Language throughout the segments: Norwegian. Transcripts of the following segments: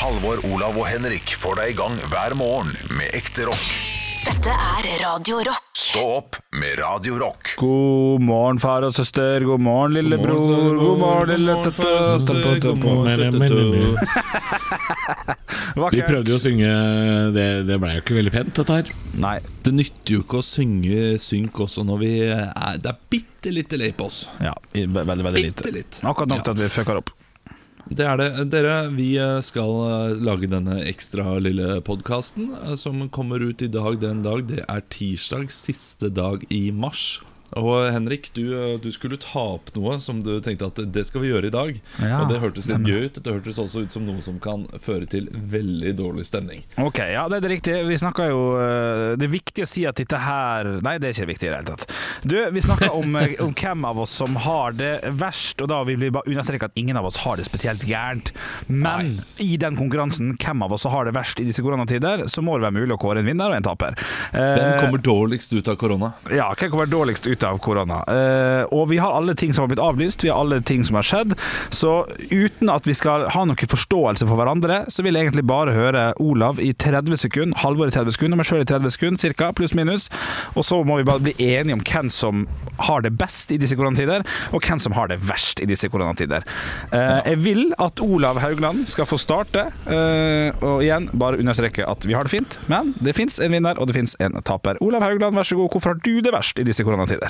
Halvor, Olav og Henrik får deg i gang hver morgen med ekte rock. Dette er Radio Rock. Stå opp med Radio Rock. God morgen, far og søster. God morgen, lillebror. God morgen, lille. Vi prøvde jo å synge Det, det ble jo ikke veldig pent, dette her. Nei. Det nytter jo ikke å synge synk også når vi er Det er bitte lite lei på oss. Ja, veldig, veldig lite. Akkurat nok til at vi fucker opp. Det er det. Dere, vi eh, skal eh, lage denne ekstra lille podkasten som kommer ut i dag den dag. Det er tirsdag, siste dag i mars. Og Henrik, du, eh, du skulle ta opp noe som du tenkte at det skal vi gjøre i dag. Ja, og det hørtes litt gøy ut. Det hørtes også ut som noe som kan føre til veldig dårlig stemning. Ok, ja, det er det riktig. Vi snakka jo eh, Det er viktig å si at dette her Nei, det er ikke viktig i det hele tatt. Du, vi snakka om, eh, om hvem av oss som har det verst, og da vil vi bare understreke at ingen av oss har det spesielt gærent. Men i den konkurransen, hvem av oss som har det verst i disse koronatider, så må det være mulig å kåre en vinner og en taper. Eh, Hvem kommer dårligst ut av korona? Ja, hvem kommer dårligst ut av korona? Eh, og vi har alle ting som har blitt avlyst, vi har alle ting som har skjedd. Så uten at vi skal ha noen forståelse for hverandre, så vil jeg egentlig bare høre Olav i 30 sekunder, Halvor i 30 sekunder, meg sjøl i 30 sekunder, cirka, pluss minus. Og så må vi bare bli enige om hvem som har det best i disse koronatider, og hvem som har det verst i disse koronatider. Eh, jeg vil at Olav Haugland skal få starte, eh, og igjen bare understreke at vi har det fint, men det fins en vinner, og det fins en taper. Olav Haugland, vær så god, hvorfor har du det verst i disse koronatider?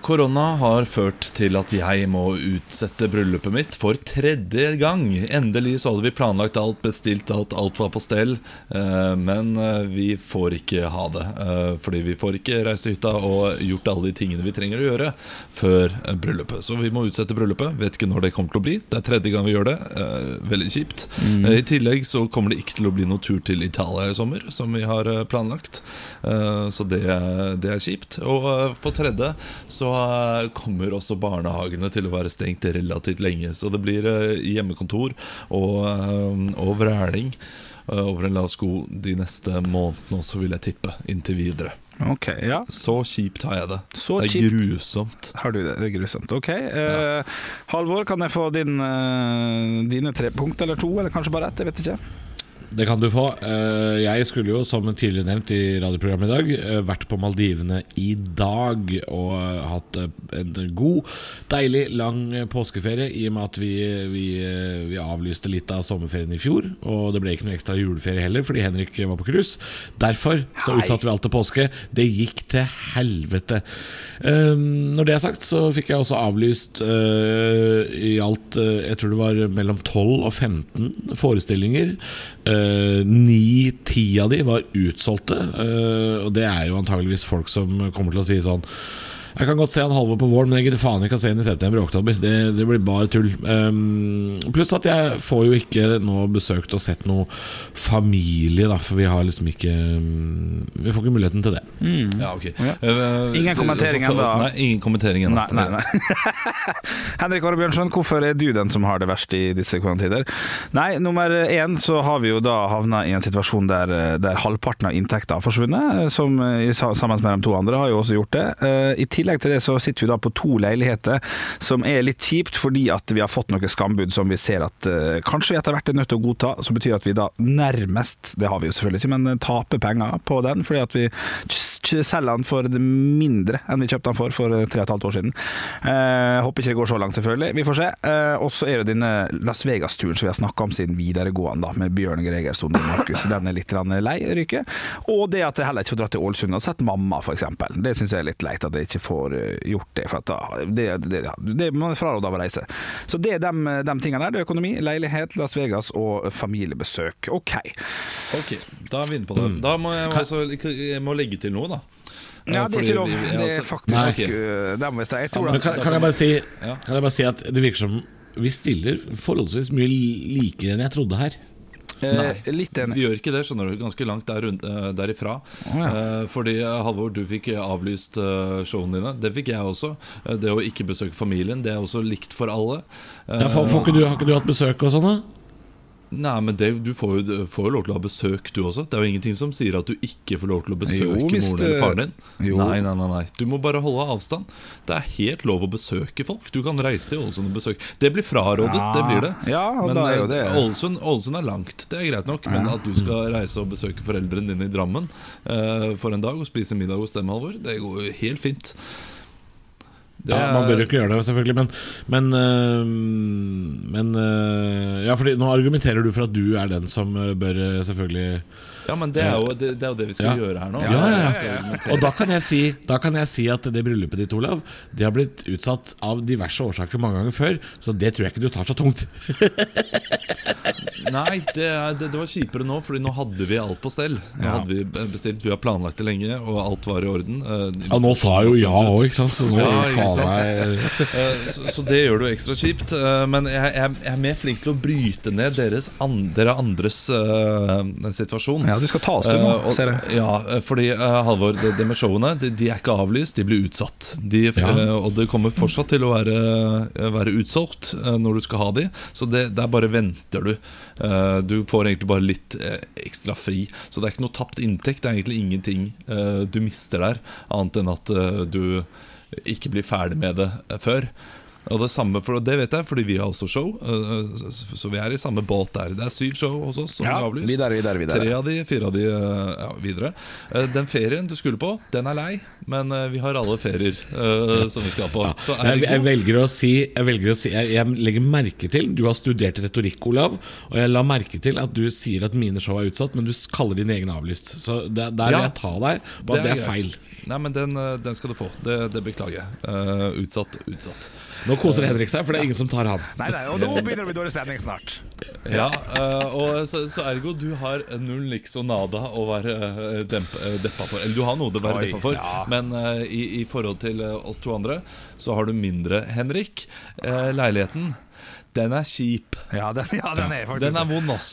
Korona har ført til at jeg må utsette bryllupet mitt for tredje gang. Endelig så hadde vi planlagt alt, bestilt alt, alt var på stell. Eh, men eh, vi får ikke ha det. eh, fordi vi får ikke reist til hytta og gjort alle de tingene vi trenger å gjøre før eh, bryllupet. Så vi må utsette bryllupet. Vet ikke når det kommer til å bli. Det er tredje gang vi gjør det. eh, veldig kjipt. Mm. I tillegg så kommer det ikke til å bli noen tur til Italia i sommer, som vi har eh, planlagt. Eh, så det, det er kjipt. Og eh, for tredje så eh, kommer også barnehagene til å være stengt relativt lenge. Så det blir eh, hjemmekontor og, eh, og vræling over en lav sko de neste månedene også, vil jeg tippe. Inntil videre. Okay, ja. Så kjipt har jeg det. Så det er kjipt. grusomt. Har du det? Det er grusomt. Ok. Eh, Halvor, kan jeg få din, uh, dine tre punkt eller to, eller kanskje bare ett? Jeg vet ikke. Det kan du få. Eh, Jeg skulle jo, som tidligere nevnt i radioprogrammet i dag, eh, vært på Maldivene i dag og hatt eh, en god, deilig, lang påskeferie i og med at vi, vi, vi avlyste litt av sommerferien i fjor. Og det ble ikke noe ekstra juleferie heller fordi Henrik var på cruise. Derfor så utsatte vi alt til påske. Det gikk til helvete. Når det er sagt, så fikk jeg også avlyst i alt Jeg tror det var mellom 12 og 15 forestillinger. Ni-ti av de var utsolgte. eh, og det er jo antageligvis folk som kommer til å si sånn jeg kan godt se han Halvor på våren, men jeg gidder faen ikke å se han i september og oktober. Det, det blir bare tull. Um, pluss at jeg får jo ikke nå besøkt og sett noe familie, da, for vi har liksom ikke um, Vi får ikke muligheten til det. Ja, ok Ja. Uh, Ingen kommentering ennå. Nei, ingen kommentering ennå. Nei, nei, nei. Henrik Åre Bjørnson, hvorfor er du den som har det verst i disse koronatider? Nei, nummer én så har vi jo da havna i en situasjon der, der halvparten av inntekta har forsvunnet, som sammen med de to andre har jo også gjort det. Uh, I tillegg til det så sitter vi da på to leiligheter, som er litt kjipt fordi at vi har fått noen skambud som vi ser at uh, kanskje vi etter hvert er nødt til å godta, som betyr at vi da nærmest, det har vi jo selvfølgelig ikke, men taper penger på den, fordi at vi selger den for mindre enn vi kjøpte den for for tre og et halvt år siden. Uh, håper ikke det går så langt, selvfølgelig. Vi får se. Uh, og så er det denne Las Vegas-turen som vi har snakka om siden videregående, da, med Bjørn Gregerson og Markus. Den er litt lei Ryke. Og det at jeg heller ikke får dra til Ålesund og sett mamma, f.eks. Det syns jeg er litt leit at jeg ikke får eh, gjort det. For at da, det, det, ja, det Man er fraråda av å reise. Så det er de, de tingene der. Det er økonomi, leilighet, Las Vegas og familiebesøk. OK. Ok, da er vi inne på det. Da må jeg også jeg må legge til noe, da. Ja, det er ikke lov. Det er altså- faktisk Nei, ok. der må vi stå. Jeg tror Men kan, kan, jeg bare si, kan jeg bare si at det virker som vi stiller forholdsvis mye likere enn jeg trodde her. Eh, Litt enig. Vi gjør ikke det, skjønner du. Ganske langt der, derifra. Oh, ja. Eh, fordi eh, Halvor, du fikk eh, avlyst eh, showene dine. Det fikk jeg også. Eh, Det å ikke besøke familien, det er også likt for alle. Eh, Ja, for, for ikke du, har ikke du hatt besøk og sånn, da? Nei, men det, du får jo, får jo lov til å ha besøk, du også. Det er jo ingenting som sier at du ikke får lov til å besøke Jo, moren det- eller faren din. Nei, nei, nei, nei. Du må bare holde avstand. Det er helt lov å besøke folk. Du kan reise til Ålesund og besøke. Det blir frarådet, Ja. det blir det. Ja, men er eh, det- Ålesund, Ålesund er langt, det er greit nok. Men at du skal reise og besøke foreldrene dine i Drammen uh, for en dag og spise middag hos dem, Halvor, det går jo helt fint. Det Ja, man bør jo ikke gjøre det, selvfølgelig. Men, men, øh, men øh, Ja, fordi nå argumenterer du for at du er den som øh, bør selvfølgelig Ja, men det er jo det, det, er jo det vi skal Ja. gjøre her nå. Ja, ja. Og da kan, jeg si, da kan jeg si at det bryllupet ditt, Olav, det har blitt utsatt av diverse årsaker mange ganger før, så det tror jeg ikke du tar så tungt. Nei, det, det, det var kjipere nå, Fordi nå hadde vi alt på stell. Nå hadde Vi bestilt, vi har planlagt det lenge, og alt var i orden. Eh, Ja, nå sa jeg jo ja òg, ikke sant? Så nå sant? Eh, så, så det gjør det jo ekstra kjipt. eh, Men jeg, jeg, jeg er mer flink til å bryte ned deres andre, andres uh, situasjon. Ja, du skal ta oss til nå, Eh, ser jeg. Ja, eh, fordi uh, Halvor, det, det med showene de, de er ikke avlyst, de blir utsatt. De, Ja. eh, og det kommer fortsatt til å være, eh, være utsolgt eh, når du skal ha de. Så det, der bare venter du. Eh, du får egentlig bare litt eh, ekstra fri. Så det er ikke noe tapt inntekt. Det er egentlig ingenting eh, du mister der, annet enn at eh, du ikke blir ferdig med det eh, før. Og det samme, for det vet jeg, fordi vi har også show. eh, så- Så vi er i samme båt der. Det er syv show hos oss som Ja, er avlyst. videre, videre, videre. Tre av de, fire av de eh, ja, videre. Eh, Den ferien du skulle på, den er lei, men eh, vi har alle ferier eh, som vi skal på. ja. Så jeg, jeg velger å si, jeg, velger å si jeg, jeg legger merke til Du har studert retorikk, Olav, og jeg la merke til at du sier at mine show er utsatt, men du kaller dine egne avlyst. Så der, der vil jeg ta deg på at det er greit. feil. Nei, men den, eh, den skal du få. Det, det beklager jeg. Uh, utsatt, utsatt. Nå koser Henrik seg, for det er ingen som tar han. Nei, nei, og nå begynner det å bli dårlig stemning snart. Ja, eh, og så, så ergo du har null niks og nada å være eh, demp, eh, deppa for. Eller du har noe å være Oi, deppa for, ja. men i, i forhold til oss to andre, så har du mindre, Henrik. Eh, leiligheten, den er kjip. Ja, den, ja, den er faktisk Den er vond, ass.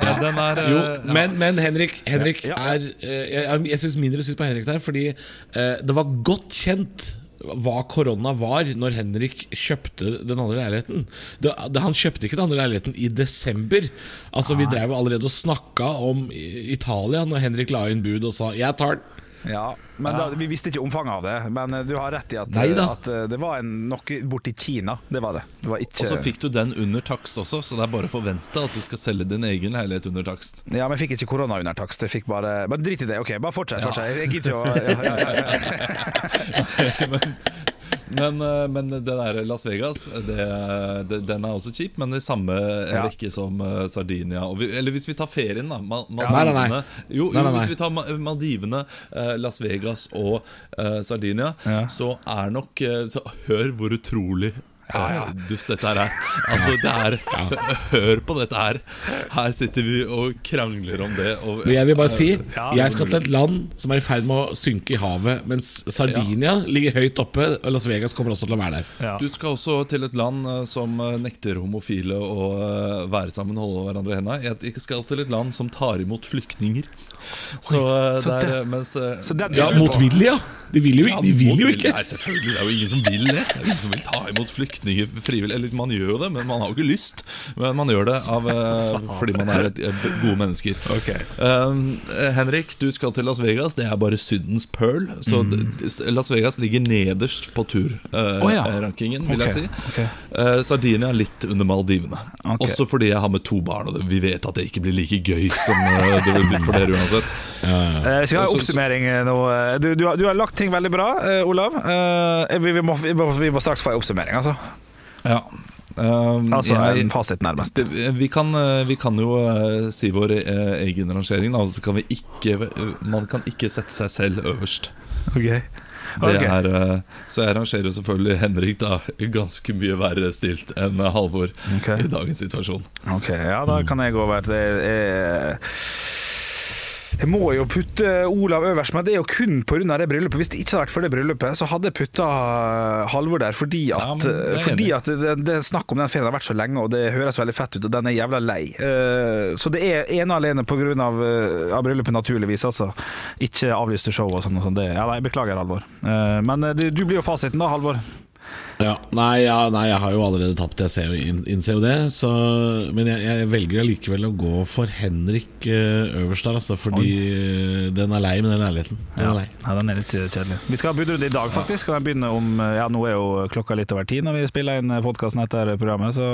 Ja, den er Jo, ja. men, men Henrik, Henrik Ja. er Jeg, jeg syns mindre synd på Henrik der, fordi det var godt kjent hva korona var når Henrik kjøpte den andre leiligheten. Det, det, han kjøpte ikke den andre leiligheten i desember. Altså Vi drev allerede og snakka om Italia når Henrik la inn bud og sa 'jeg tar den'. Ja, men Da, Vi visste ikke omfanget av det, men eh, du har rett i at, at eh, det var en, noe borti Kina. Det var det. det var ikke, Og så fikk du den under takst også, så det er bare å forvente at du skal selge din egen leilighet under takst. Ja, men jeg fikk ikke korona under takst. Jeg fikk bare Men drit i det. Ok, bare fortsett. fortsett. Jeg gidder ikke å ja, ja, ja, ja. men, men, eh, men det der Las Vegas, det, det, den er også kjip, men i samme Ja. rekke som eh, Sardinia. Vi, eller hvis vi tar ferien, da. Ma Nei, nei, nei. Jo, jo hvis vi tar Maldivene, eh, Las Vegas og uh, Sardinia, Ja. så er nok så Hør hvor utrolig eh, dust dette her er. Altså, det er Hør på dette her. Her sitter vi og krangler om det. Og, Men jeg vil bare si jeg skal til et land som er i ferd med å synke i havet, mens Sardinia ligger høyt oppe, og Las Vegas kommer også til å være der. Ja. Du skal også til et land eh, som eh, nekter homofile å eh, være sammen, holde hverandre i hendene. Jeg skal til et land som tar imot flyktninger. Så, Oi, så der, eh, mens Så den Ja, motvillig, ja. De vil jo, ja, de vil jo ikke. Nei, selvfølgelig. Det er jo ingen som vil det. Det er ingen som vil ta imot flyktninger frivillig. Eller man gjør jo det, men man har jo ikke lyst. Men man gjør det av, eh, fordi man er et, eh, gode mennesker. Okay. Um, Henrik, du skal til Las Vegas. Det er bare Sydens pearl. Så mm. Las Vegas ligger nederst på Å, ja. vil jeg si. Okay. Uh, Sardinia litt under Maldivene. Også fordi jeg har med to barn, og det, vi vet at det ikke blir like gøy som det vil bli for dere uansett. Eh, skal jeg ha en oppsummering nå? Du, du, har, du har lagt ting veldig bra, Olav. Eh, vi, vi, må, vi, må, vi må straks få en oppsummering, altså. Ja. Um, Altså jeg- en fasit, nærmest. det, vi, kan, eh, vi kan jo uh, si vår uh, egen rangering, da. Så kan vi ikke uh, Man kan ikke sette seg selv øverst. Ok. Det er, så jeg rangerer jo selvfølgelig Henrik da ganske mye verre stilt enn Halvor okay. i dagens situasjon. Ok, ja, da kan jeg gå over til Jeg må jo putte Olav øverst, men det er jo kun pga. det bryllupet. Hvis det ikke hadde vært for det bryllupet, så hadde jeg putta Halvor der, fordi at, Ja, det er fordi at det, det snakk om den ferien har vært så lenge, og det høres veldig fett ut, og den er jævla lei. Eh, Så det er ene og alene pga. Av, eh, av bryllupet, naturligvis, altså. Ikke avlyste show og sånn. og sånn. Det- Ja, nei, beklager, Halvor. Eh, Men eh, du, du blir jo fasiten da, Halvor. Ja, nei, ja, nei, jeg har jo allerede tapt, jeg ser innser jo det. Så, men jeg, jeg velger allikevel å gå for Henrik eh, øverst der, altså. Fordi Oi. den er lei med den leiligheten. Den er lei. Ja, den er litt kjedelig. Vi skal ha budrunde i dag, faktisk. Og den om Ja, nå er jo klokka litt over ti når vi spiller inn podkasten etter programmet, så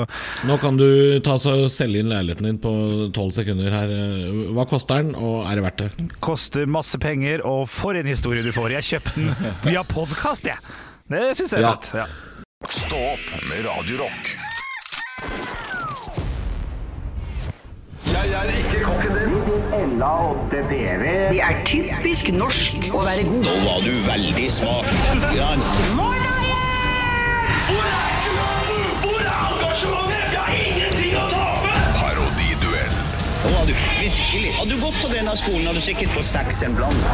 Nå kan du ta så selge inn leiligheten din på tolv sekunder her. Eh, Hva koster den, og er det verdt det? koster masse penger, og for en historie du får. Jeg kjøpte den via podkast, jeg! Det syns jeg er Ja. fett. Ja. Stå opp med Radio Rock. Det er typisk norsk å være god. Nå var du veldig smak. Hvor er engasjementet? Jeg har engasjementet å tape! Parodiduell. Nå var du virkelig. Hadde du gått på denne skolen, hadde du sikkert fått seks en blant.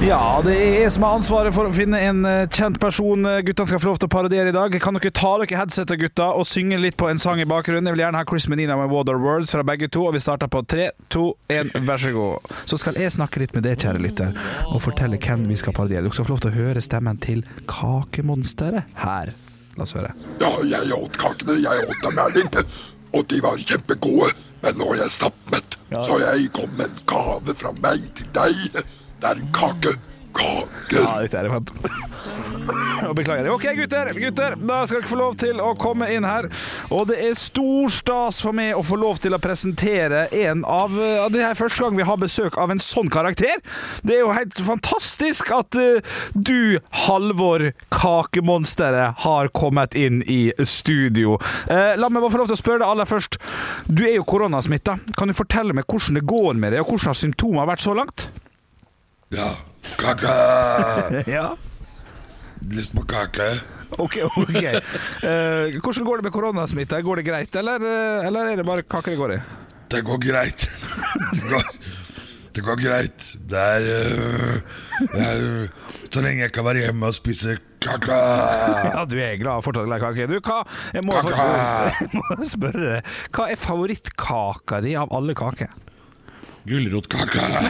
Ja, det er jeg som har ansvaret for å finne en eh, kjent person eh, guttene skal få lov til å parodiere i dag. Kan dere ta dere headsetet, gutta, og synge litt på en sang i bakgrunnen? Jeg vil gjerne ha Chris Medina med Water Words fra begge to, og vi starter på tre, to, én, vær så god. Så skal jeg snakke litt med deg, kjære lytter, og fortelle hvem vi skal parodiere. Dere skal få lov til å høre stemmen til Kakemonsteret her. La oss høre. Ja, jeg åt kakene. Jeg åt dem, Erling. Og de var kjempegode. Men nå er jeg stappmett, så jeg kom med en gave fra meg til deg. Det er en kake. Kake. Ja, dette er. Og Beklager. Ok, gutter, gutter, da skal dere få lov til å komme inn her. Og det er stor stas for meg å få lov til å presentere en av av Det er første gang vi har besøk av en sånn karakter. Det er jo helt fantastisk at eh, du, Halvor Kakemonsteret, har kommet inn i studio. Eh, la meg bare få lov til å spørre deg aller først. Du er jo koronasmitta. Kan du fortelle meg hvordan det går med deg, og hvordan har symptomene vært så langt? Ja, kake. Ja. Lyst på kake? Ok, ok. Eh, hvordan går det med koronasmitte? Går det greit, eller, eh, eller er det bare kake det går i? Det går greit. Det går, det går greit. Det er, øh, det er Så lenge jeg kan være hjemme og spise kake. Ja, du er glad fortsatt glad i kake. Du, hva Jeg må, Kake! jeg må spørre. Hva er favorittkaka di av alle kaker? Gulrotkake.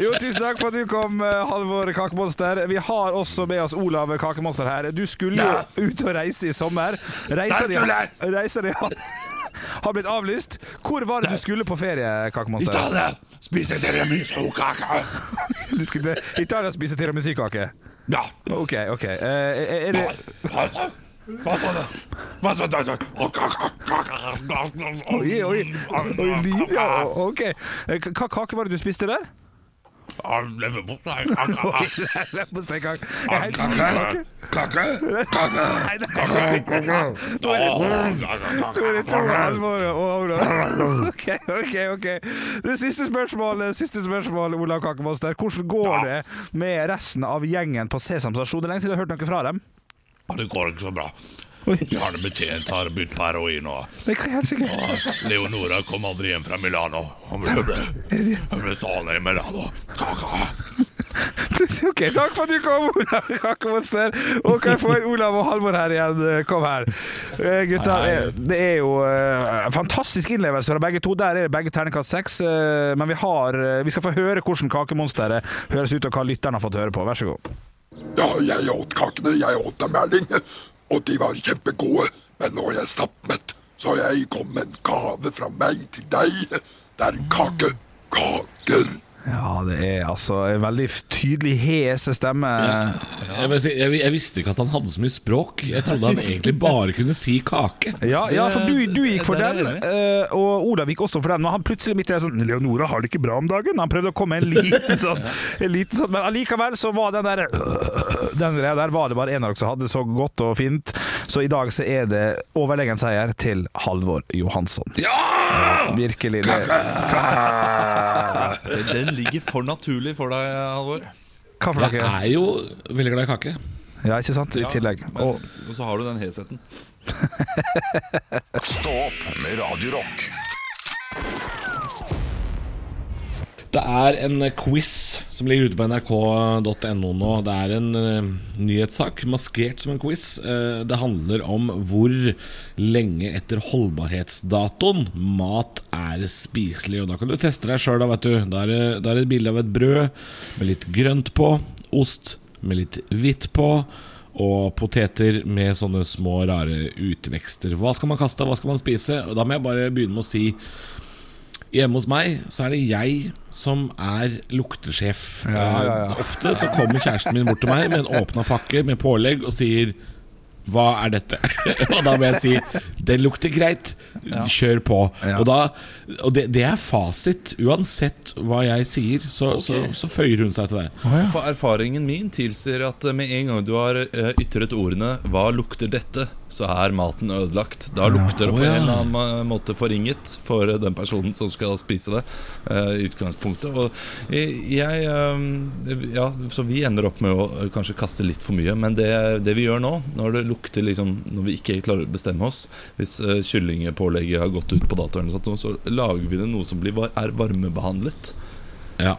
Jo, tusen takk for at du kom, eh, Halvor Kakemonster. Vi har også med oss Olav Kakemonster her. Du skulle jo ut og reise i sommer. Reiser i, reiser har, blitt avlyst. Hvor var det du skulle på ferie, Kakemonster? Italia spiser tiramisu-kake. Du skulle til Italia spise tiramisu-kake? Ja. Ok, ok. Eh, er det Hva sa du? Hva sa du? Oi, oi, oi lyd, ja. Ok. Eh, Hva kake var det du spiste der? Leverpostei. Leverpostei-kake. Er Kake. kake. Ok, ok, ok. Det siste spørsmålet, siste spørsmål, Olav Kakemonster. Hvordan går det med resten av gjengen på Sesam stasjon? Det er lenge siden jeg har hørt noe fra dem. Ja, Det går ikke så bra. Oi. Jarle Betjent har begynt på heroin, og Det og Leonora kom aldri hjem fra Milano. Hun ble, ble, ble stående i Milano. Ok, takk for at du kom, Olav Kakemonster. Og kan jeg få Olav og Halvor her igjen? Kom her. Eh, Gutta, eh, det er jo eh, fantastisk innlevelse fra begge to. Der er det begge terningkast seks. Men vi, har, vi skal få høre hvordan Kakemonsteret høres ut, og hva lytterne har fått høre på. Vær så god. Ja, jeg åt kakene. Jeg åt dem, Erling. Og de var kjempegode. Men nå er jeg stappmett, så jeg kom med en gave fra meg til deg. Det er en kake. Kaken. Ja, det er altså en veldig tydelig hes stemme. Jeg, si, jeg, jeg visste ikke at han hadde så mye språk. Jeg trodde han egentlig bare kunne si kake. Ja, ja, for du, du gikk for den, eh, og Olav gikk også for den. Men han plutselig midt i det sånn 'Leonora har det ikke bra om dagen'. Han prøvde å komme med en liten sånn, en liten sånn Men allikevel så var den der Den greia der var det bare en av dere som hadde så godt og fint. Så i dag så er det overlegen seier til Halvor Johansson. Ja! Virkelig. Det, Den ligger for naturlig for deg, Halvor. Jeg er jo veldig glad i kake. Ja, ikke sant? I tillegg. Men, Og, og så har du den hesheten. Stå opp med Radio Rock. Det er en quiz som ligger ute på nrk.no nå. Det er en uh, nyhetssak maskert som en quiz. Uh, det handler om hvor lenge etter holdbarhetsdatoen mat er spiselig. Og Da kan du teste deg sjøl. Da, vet du. da er da er det et bilde av et brød med litt grønt på. Ost, med litt hvitt på. Og poteter med sånne små, rare utvekster. Hva skal man kaste, hva skal man spise? Og Da må jeg bare begynne med å si Hjemme hos meg så er det jeg som er luktesjef. Ja, ja, ja. Eh, Ofte så kommer kjæresten min bort til meg med en åpna pakke med pålegg og sier hva er dette? og da må jeg si Den lukter greit, kjør på. Ja. Og, da, og det, det er fasit. Uansett hva jeg sier, så, så, så føyer hun seg til det. For erfaringen min tilsier at med en gang du har eh, ytret ordene 'hva lukter dette', så er maten ødelagt. Da lukter det på en eller annen måte forringet for den personen som skal spise det. eh, I utgangspunktet Og jeg, eh, Ja, så vi ender opp med å eh, kanskje kaste litt for mye. Men det, det vi gjør nå, når det lukter liksom Når vi ikke klarer å bestemme oss Hvis kyllingpålegget har gått ut på dato, eller noe sånt, så lager vi det noe som blir, er varmebehandlet. Ja,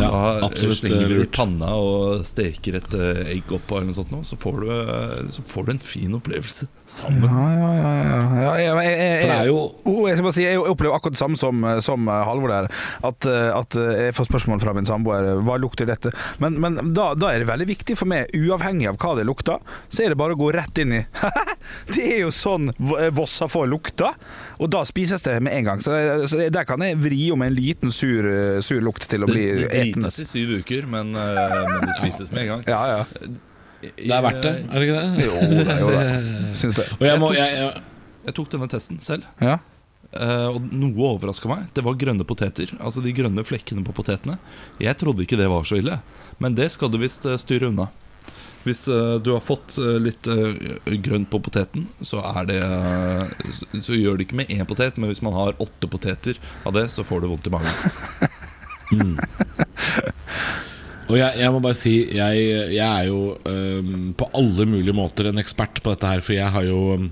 ja da absolutt slenger det i panna og steker et eh, egg oppå, eller noe sånt, nå, så, får du, eh, så får du en fin opplevelse sammen. Ja, ja, ja, ja. jeg, jeg, jeg, For det er jo Oh, jeg skal bare si, jeg opplever akkurat det samme som, som eh, Halvor der. At, eh, at eh, jeg får spørsmål fra min samboer hva lukter dette. Men, men da, da er det veldig viktig for meg, uavhengig av hva det lukter, så er det bare å gå rett inn i Det er jo sånn Vossa får lukta, og da spises det med en gang. Så, så der kan jeg vri om en liten sur, sur lukt til å Det, bli det etende. drites i syv uker, men, men det spises med en gang. Ja, ja. Det er verdt det, er det ikke det? Jo, det, jo, det. Syns det. Og jeg må jeg, jeg, Jeg tok denne testen selv, Ja. eh, og noe overraska meg. Det var grønne poteter. Altså de grønne flekkene på potetene. Jeg trodde ikke det var så ille, men det skal du visst eh, styre unna. Hvis eh, du har fått eh, litt eh, grønt på poteten, så er det eh, så, så gjør det ikke med én potet, men hvis man har åtte poteter av det, så får du vondt i magen. Og jeg, jeg må bare si Jeg, jeg er jo um, på alle mulige måter en ekspert på dette her For jeg har jo øhm,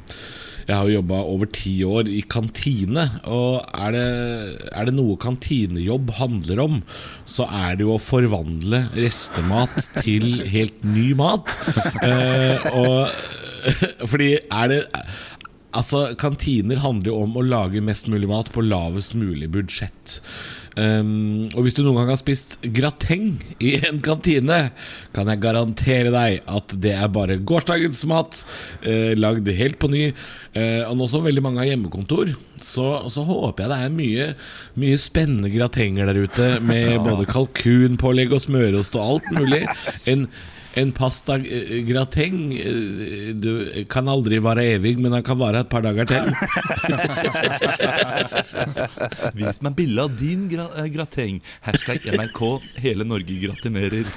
Jeg har jo jobbet over ti år i kantine Og er det, er det noe kantinejobb handler om Så er det jo å forvandle restemat til helt ny mat Eh, Og Fordi er det Altså, Kantiner handler jo om å lage mest mulig mat på lavest mulig budsjett. Um, og hvis du noen gang har spist grateng i en kantine, kan jeg garantere deg at det er bare gårsdagens mat, uh, lagd helt på ny. Uh, og nå som veldig mange har hjemmekontor, så, så håper jeg det er mye, mye spennende gratenger der ute, med både kalkunpålegg og smørost og alt mulig. En en pasta eh, grateng eh, Du kan aldri være evig, men den kan vare et par dager til. Vis meg bilde av din gra eh, grateng. Hashtag NRK Hele Norge gratinerer.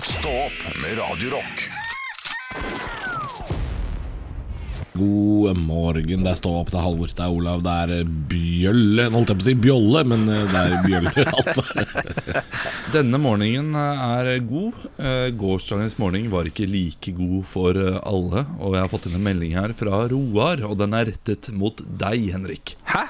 Stå opp med Radio God morgen, det er Stå opp, det er Halvor, det er Olav, det er eh, Bjølle Nå holdt jeg på å si Bjolle, men eh, det er Bjølle, altså. Denne morgenen eh, er god. Eh, Gårsdagens morgen var ikke like god for alle. Og jeg har fått inn en melding her fra Roar, og den er rettet mot deg, Henrik. Hæ?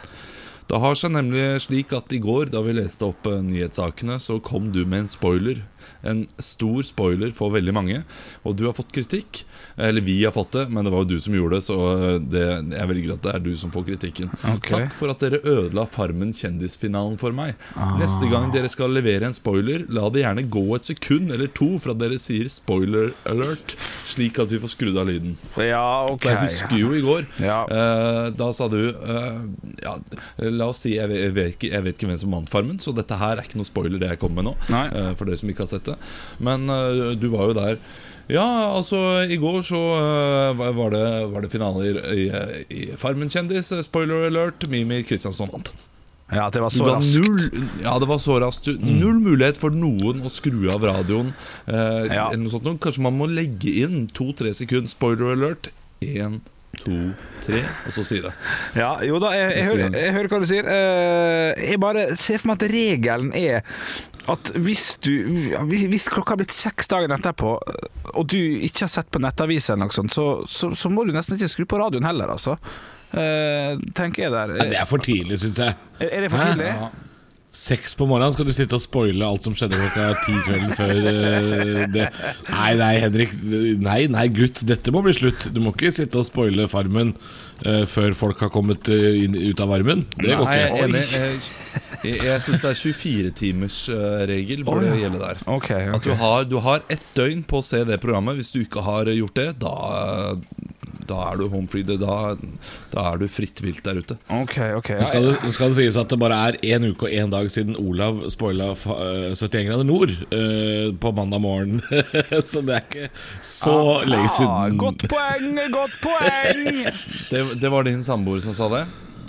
Det har seg nemlig slik at i går, da vi leste opp nyhetssakene, så kom du med en spoiler. En stor spoiler for veldig mange. Og du har fått kritikk. Eller vi har fått det, men det var jo du som gjorde det, så eh, det, jeg velger at det er du som får kritikken. Okay. Takk for at dere ødela Farmen kjendisfinalen for meg. Neste gang dere skal levere en spoiler, la det gjerne gå et sekund eller to fra dere sier 'spoiler alert', slik at vi får skrudd av lyden. Ja, ok. Jeg husker jo i går Ja. eh, Da sa du eh, ja, La oss si jeg vet, jeg, vet ikke, jeg vet ikke hvem som vant Farmen, så dette her er ikke noe spoiler, det jeg kommer med nå. Eh, for dere som ikke har sett det. Men eh, du var jo der. Ja, altså, i går så uh, var- det, var det finaler i, i, Farmen kjendis. eh, Spoiler alert, Mimi Kristiansson vant. Ja, det var så raskt. null, ja, det var så raskt. Du- Null mulighet for noen å skru av radioen. Eh, Ja. Kanskje man må legge inn to-tre sekunder. Spoiler alert. Én, to, tre, og så si det. Ja, jo da, jeg, jeg, hører, jeg hører hva du sier. Eh, Jeg bare ser for meg at regelen er at hvis du Hvis, hvis klokka har blitt seks dager etterpå, og du ikke har sett på nettaviser eller noe sånt, så, så, så må du nesten ikke skru på radioen heller, altså. Eh, tenker jeg der. Det er for tidlig, syns jeg. Er er det for Hæ? tidlig? Seks på morgenen skal du sitte og spoile alt som skjedde klokka ti kvelden før eh, det. Nei, nei, Henrik. Nei, nei, gutt. Dette må bli slutt. Du må ikke sitte og spoile Farmen eh, før folk har kommet eh, inn, ut av varmen. Det går Nei, jeg ikke. Jeg, jeg syns det er 24-timersregel burde oh, ja. gjelde der. Okay, okay. At du har, du har ett døgn på å se det programmet. Hvis du ikke har gjort det, da, da er du home free. Da, da er du fritt vilt der ute. Ok, ok Nå skal, det, skal det sies at det bare er én uke og én dag siden Olav spoila fa- øh, 71 grader nord uh, på mandag morgen. så det er ikke så lenge Ah, siden. godt poeng, godt poeng! Det, det var din samboer som sa det.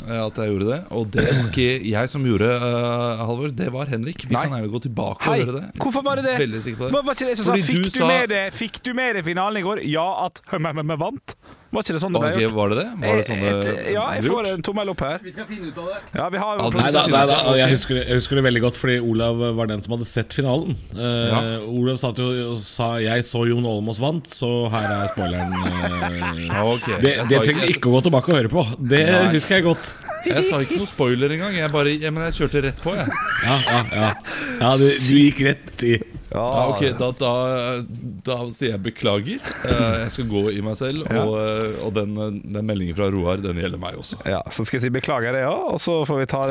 eh, At jeg gjorde det. Og det var ikke jeg som gjorde uh, Halvor. Det var Henrik. Vi Nei. kan gjerne gå tilbake Hei, og gjøre det. hvorfor var det det? Veldig sikker på det. Hva var ikke det som sa Fordi fikk du, sa- med det Fikk du med det finalen i går? Ja, at vi vant? Var ikke det sånn det ble Ok, gjort? var det det? Var det sånn det ble gjort? Ja, jeg får en tommel opp her. Vi skal finne ut av det. Ja, vi har jo Nei, da, nei, da, jeg, husker, det- jeg husker det veldig godt, fordi Olav var den som hadde sett finalen. Uh, Ja. Olav satt jo og sa 'jeg så Jon Olmås vant', så her er spoileren. Uh, okay. det det trenger ikke å gå tilbake og høre på. Det Nei. husker jeg godt. Jeg sa ikke noe spoiler engang. Jeg bare, jeg, men jeg kjørte rett på, jeg. Ja, ja, ja. ja du, du gikk rett i Ja, ok, da, da, da sier jeg beklager. Eh, Jeg skal gå i meg selv. Og, eh, og den, den meldingen fra Roar, den gjelder meg også. Ja, så skal jeg si beklager det òg, og så får vi ta,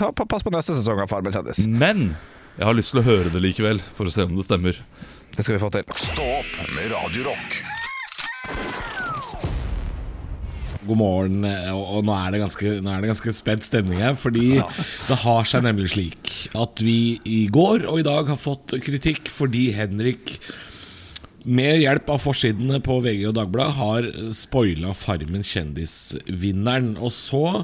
ta pass på neste sesong av Farmen kjendis. Men jeg har lyst til å høre det likevel, for å se om det stemmer. Det skal vi få til. Stå opp med Radio Rock. God morgen, eh, og, og nå, er det ganske, nå er det ganske spent stemning her. Fordi det har seg nemlig slik at vi i går og i dag har fått kritikk fordi Henrik med hjelp av forsidene på VG og Dagbladet har spoila Farmen kjendisvinneren. Og så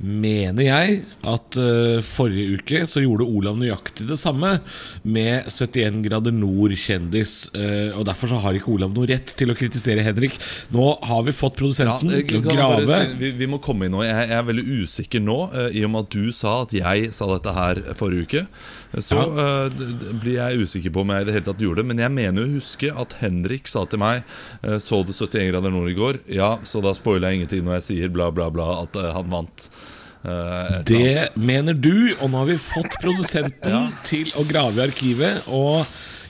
mener jeg at uh, forrige uke så gjorde Olav nøyaktig det samme med 71 grader nord-kjendis. Uh, og derfor så har ikke Olav noe rett til å kritisere Henrik. Nå har vi fått produsenten ja, til å grave. si- vi, vi må komme inn nå. Jeg, jeg er veldig usikker nå, uh, i og med at du sa at jeg sa dette her forrige uke. Så eh, blir jeg usikker på om jeg i det hele tatt gjorde det. Men jeg mener å huske at Henrik sa til meg eh, Så du 71 grader nord i går? Ja, så da spoiler jeg ingenting når jeg sier bla, bla, bla at eh, han vant. Eh. Det mener du, og nå har vi fått produsenten til å grave i arkivet. Og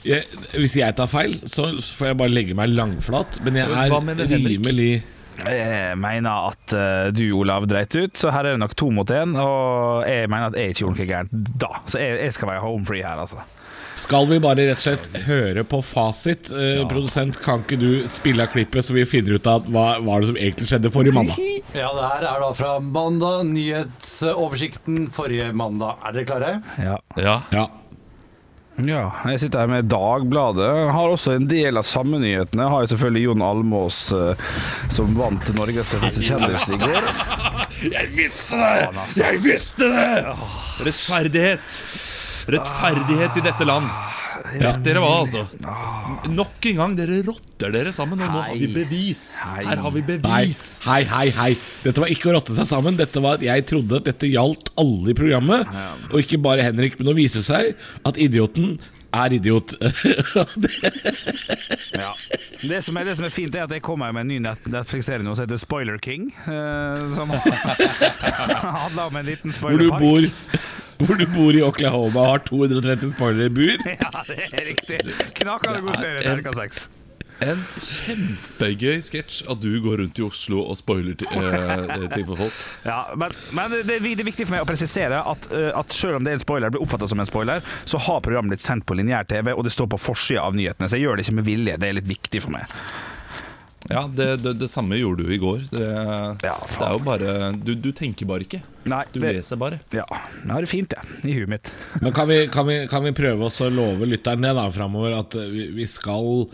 jeg, hvis jeg tar feil, så får jeg bare legge meg langflat. Men jeg er Henrik? rimelig Jeg mener at du, Olav, dreit ut, så her er det nok to mot én. Og jeg mener at jeg ikke gjorde noe gærent da. Så jeg, jeg skal være home free her, altså. Skal vi bare rett og slett høre på fasit? Eh, Produsent, kan ikke du spille av klippet, så vi finner ut av hva var det som egentlig skjedde forrige mandag? Ja, det her er da fra mandag, nyhetsoversikten forrige mandag. Er dere klare? Ja. Ja. Ja. Ja, jeg sitter her med Dagbladet. Har også en del av samme nyhetene. Har jo selvfølgelig Jon Almås eh, som vant Norges største kjendis i går. Jeg visste det! Jeg visste det! Rettferdighet. Rettferdighet i dette land. Vet dere hva, altså? Nok en gang, dere rotter dere sammen, og nå har vi bevis. Her har vi bevis. hei, hei, hei. Dette var ikke å rotte seg sammen. Dette var at Jeg trodde at dette gjaldt alle i programmet, og ikke bare Henrik. Men nå viser det seg at idioten er idiot. Ja. Det, som er, det som er fint, er at jeg kommer med en ny net- Netflix-serie nå som heter Spoiler King. eh, som handler om en liten hvor, du bor, hvor du bor i Oklahoma og har 230 spoilere i bur. Ja, det er riktig. Knakende god serie. Terningkast seks. En kjempegøy sketsj at du går rundt i Oslo og spoiler ti- eh, ting for folk. Ja, men, men det, det er viktig for meg å presisere at, uh, at selv om det er en spoiler, blir oppfattet som en spoiler, så har programmet blitt sendt på lineær-TV, og det står på forsida av nyhetene. Så jeg gjør det ikke med vilje. Det er litt viktig for meg. Ja, det, det, det samme gjorde du i går. Det, Ja, det er jo bare du, du tenker bare ikke. Nei, Du det, leser bare. ja, jeg har det fint, jeg, i huet mitt. Men kan vi, kan, vi, kan vi prøve oss å love lytterne da framover at vi, vi skal,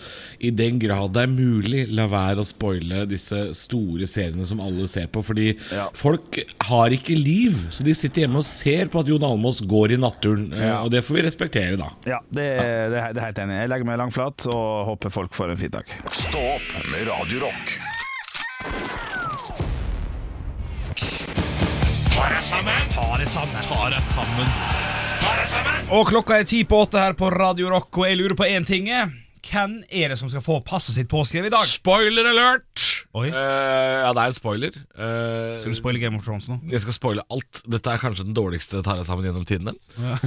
i den grad det er mulig, la være å spoile disse store seriene som alle ser på? Fordi Ja. folk har ikke liv, så de sitter hjemme og ser på at Jon Almaas går i naturen. eh, Ja. Og det får vi respektere, da. Ja, det, det, er- det er helt enig. Jeg legger meg langflat og håper folk får en fin dag. Stå opp med Radio Rock. Og klokka er ti på åtte her på Radio Rock, og jeg lurer på én ting. Hvem er det som skal få passet sitt påskrevet i dag? Spoiler alert! Oi. Eh, ja, det er en spoiler. Eh, Skal du spoile Game of Thrones nå? Jeg skal spoile alt. Dette er kanskje den dårligste tar jeg sammen gjennom tidene.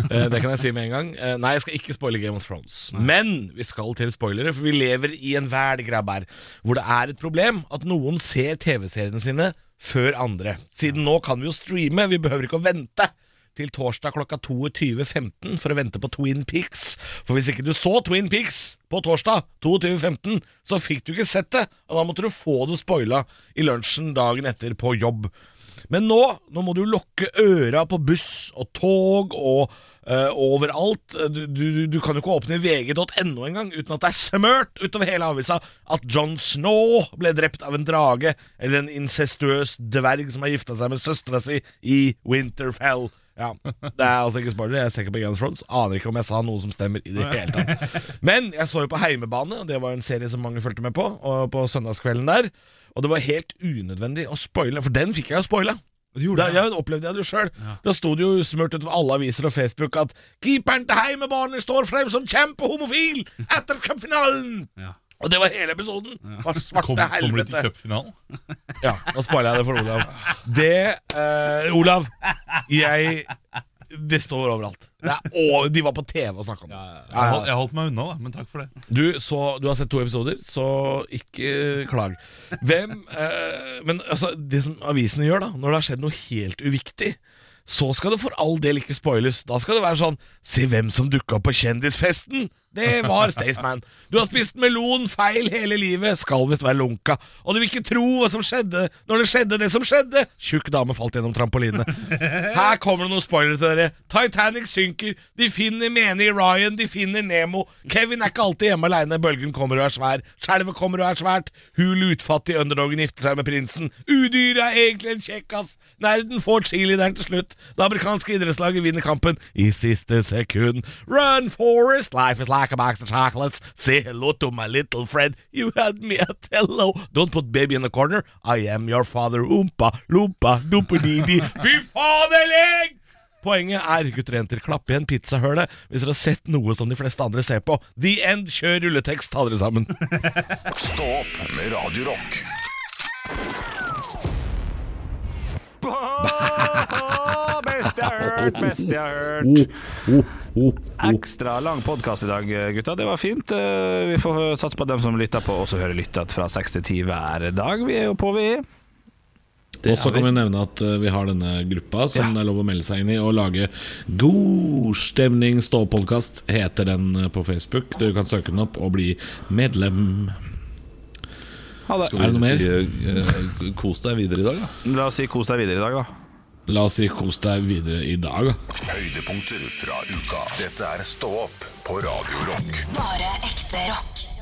Eh, det kan jeg si med en gang. Eh, nei, jeg skal ikke spoile Game of Thrones. Men vi skal til spoilere, for vi lever i en verd grabber, hvor det er et problem at noen ser TV-seriene sine før andre. Siden nå kan vi jo streame, vi behøver ikke å vente. Til torsdag klokka 22.15 for å vente på Twin Peaks. For hvis ikke du så Twin Peaks på torsdag 22.15, så fikk du ikke sett det. Og da måtte du få det spoila i lunsjen dagen etter på jobb. Men nå, nå må du lukke øra på buss og tog og uh, overalt. Du, du, du kan jo ikke åpne vg.no engang uten at det er smørt utover hele avisa at John Snow ble drept av en drage, eller en incestuøs dverg som har gifta seg med søstera si i Winterfell. Ja, Det er altså ikke spoiler. Jeg ser ikke på Game of Thrones. Aner ikke om jeg sa noe som stemmer i det hele tatt. Men jeg så jo på Heimebane, og det var en serie som mange fulgte med på, og på søndagskvelden der. Og det var helt unødvendig å spoile, for den fikk jeg jo spoila. Da, jeg opplevde det jo sjøl. Da sto det jo smurt utover alle aviser og Facebook at keeperen til Heimebane står frem som kjempehomofil etter cupfinalen! Og det var hele episoden. Ja. svarte Kom- kommer du til cupfinalen? Ja, nå spoiler jeg det for Olav. Det uh, Olav, jeg Det står overalt. Det er, og de var på TV og snakka om det. Jeg holdt, jeg holdt meg unna, da, men takk for det. Du, så, du har sett to episoder, så ikke klag. Hvem uh, Men altså, det som avisene gjør, da, når det har skjedd noe helt uviktig, så skal det for all del ikke spoiles. Da skal det være sånn Se hvem som dukka opp på kjendisfesten! Det var Staysman. Du har spist melon feil hele livet. Skal visst være lunka. Og du vil ikke tro hva som skjedde når det skjedde det som skjedde. Tjukk dame falt gjennom trampoline. Her kommer det noen spoilere til dere. Titanic synker. De finner menig Ryan. De finner Nemo. Kevin er ikke alltid hjemme aleine. Bølgen kommer og er svær. Skjelvet kommer og er svært. Hul utfattig underdogen gifter seg med prinsen. Udyret er egentlig en kjekkas. Nerden får cheerleaderen til slutt. Det amerikanske idrettslaget vinner kampen i siste sekund. Run, Forest! Life is like a box of chocolates. Say hello to my little friend. You had me at hello. Don't put baby in the corner. I am your father. Oompa, loompa, dumpedidi. Fy faderlig! Poenget er, gutter og jenter, klapp igjen pizzahølet hvis dere har sett noe som de fleste andre ser på. The end. Kjør rulletekst, ta dere sammen. Stå opp med Radio Rock. Best jeg har hørt, jeg har hørt. Ekstra lang podkast i dag, gutta. Det var fint. Eh, Vi får satse på at dem som lytter på, også hører lyttet fra seks til ti hver dag. Vi er jo på, vi. Og så kan vi nevne at eh, vi har denne gruppa som det er lov å melde seg inn i og lage God stemning stå-podkast, heter den eh, på Facebook. Du kan søke den opp og bli medlem. Ha det. Skal vi si uh, kos deg videre i dag, da? La oss si kos deg videre i dag, da. La oss si kos deg videre i dag. Høydepunkter fra uka. Dette er Stå opp på Radio Rock. Bare ekte rock.